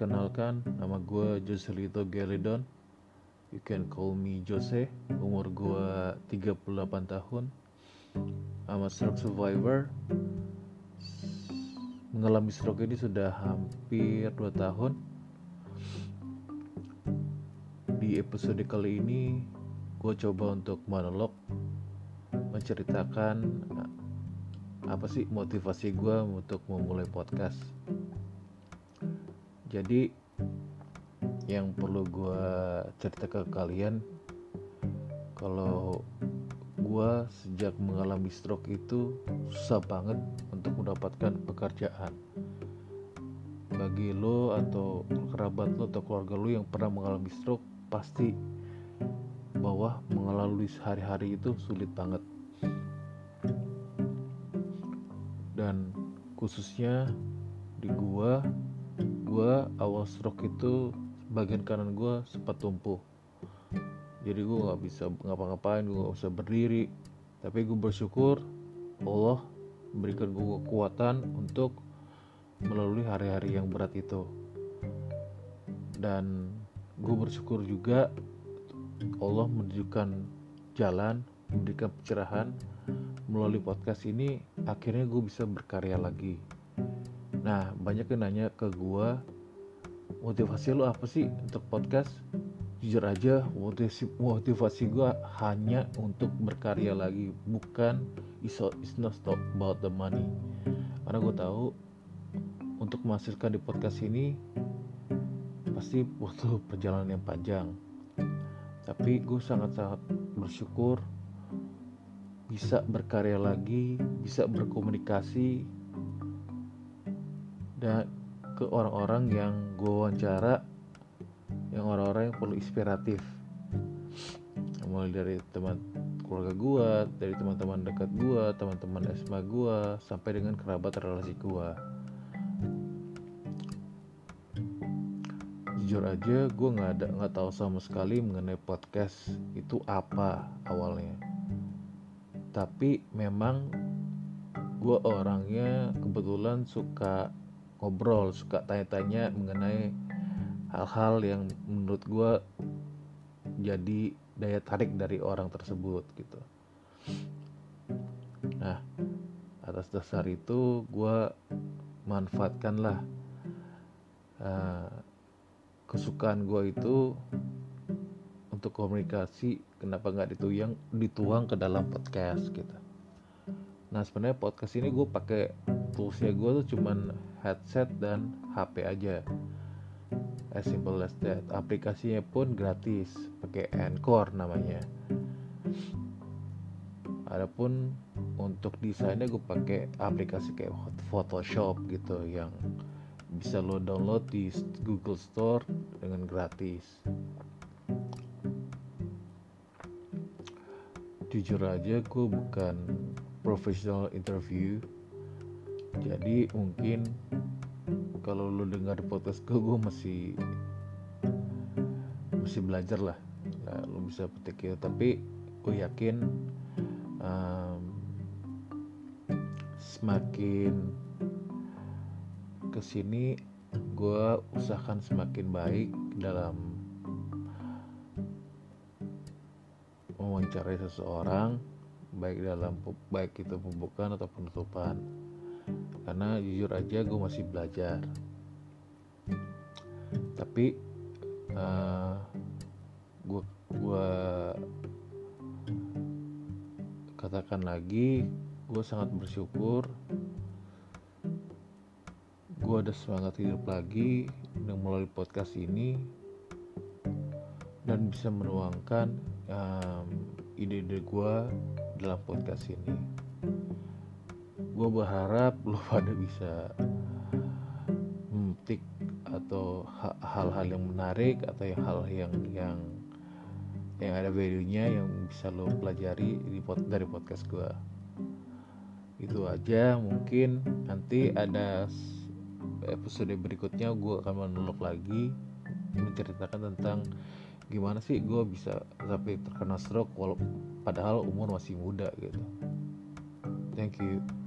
Perkenalkan, nama gue Joselito Gelidon. You can call me Jose. Umur gue 38 tahun. I'm a stroke survivor. Mengalami stroke ini sudah hampir 2 tahun. Di episode kali ini Gue coba untuk monolog Menceritakan Apa sih motivasi gue untuk memulai podcast jadi yang perlu gue cerita ke kalian kalau gue sejak mengalami stroke itu susah banget untuk mendapatkan pekerjaan. Bagi lo atau kerabat lo atau keluarga lo yang pernah mengalami stroke pasti bahwa mengalami hari-hari itu sulit banget. Dan khususnya di gua gue awal stroke itu bagian kanan gue sempat tumpuh jadi gue nggak bisa ngapa-ngapain gue nggak bisa berdiri. Tapi gue bersyukur Allah memberikan gue kekuatan untuk melalui hari-hari yang berat itu. Dan gue bersyukur juga Allah menunjukkan jalan memberikan pencerahan melalui podcast ini. Akhirnya gue bisa berkarya lagi Nah, banyak yang nanya ke gue, motivasi lo apa sih untuk podcast? Jujur aja, motivasi, motivasi gue hanya untuk berkarya lagi, bukan it's, not stop about the money. Karena gue tahu untuk menghasilkan di podcast ini pasti butuh perjalanan yang panjang. Tapi gue sangat-sangat bersyukur bisa berkarya lagi, bisa berkomunikasi dan ke orang-orang yang gue wawancara yang orang-orang yang perlu inspiratif. Mulai dari teman keluarga gue dari teman-teman dekat gue teman-teman esma gue sampai dengan kerabat relasi gue jujur aja gue nggak ada nggak tahu sama sekali mengenai podcast itu apa awalnya. Tapi memang gue orangnya kebetulan suka ngobrol suka tanya-tanya mengenai hal-hal yang menurut gue jadi daya tarik dari orang tersebut gitu. Nah atas dasar itu gue manfaatkanlah uh, kesukaan gue itu untuk komunikasi kenapa nggak dituang dituang ke dalam podcast gitu. Nah sebenarnya podcast ini gue pakai toolsnya gue tuh cuman headset dan HP aja. As simple as that. Aplikasinya pun gratis pakai Anchor namanya. Adapun untuk desainnya gue pakai aplikasi kayak Photoshop gitu yang bisa lo download di Google Store dengan gratis. Jujur aja gue bukan professional interview jadi mungkin kalau lu dengar podcast gue gue masih masih belajar lah. Nah, lu bisa petik ya tapi gue yakin um, semakin ke sini gue usahakan semakin baik dalam mewawancarai seseorang baik dalam baik itu pembukaan atau penutupan karena jujur aja gue masih belajar. Tapi uh, gue gue katakan lagi gue sangat bersyukur gue ada semangat hidup lagi dengan melalui podcast ini dan bisa menuangkan um, ide-ide gue dalam podcast ini gue berharap lo pada bisa memetik atau hal-hal yang menarik atau yang hal yang yang yang ada value-nya yang bisa lo pelajari di pod, dari podcast gue itu aja mungkin nanti ada episode berikutnya gue akan menolok lagi menceritakan tentang gimana sih gue bisa sampai terkena stroke walau padahal umur masih muda gitu. Thank you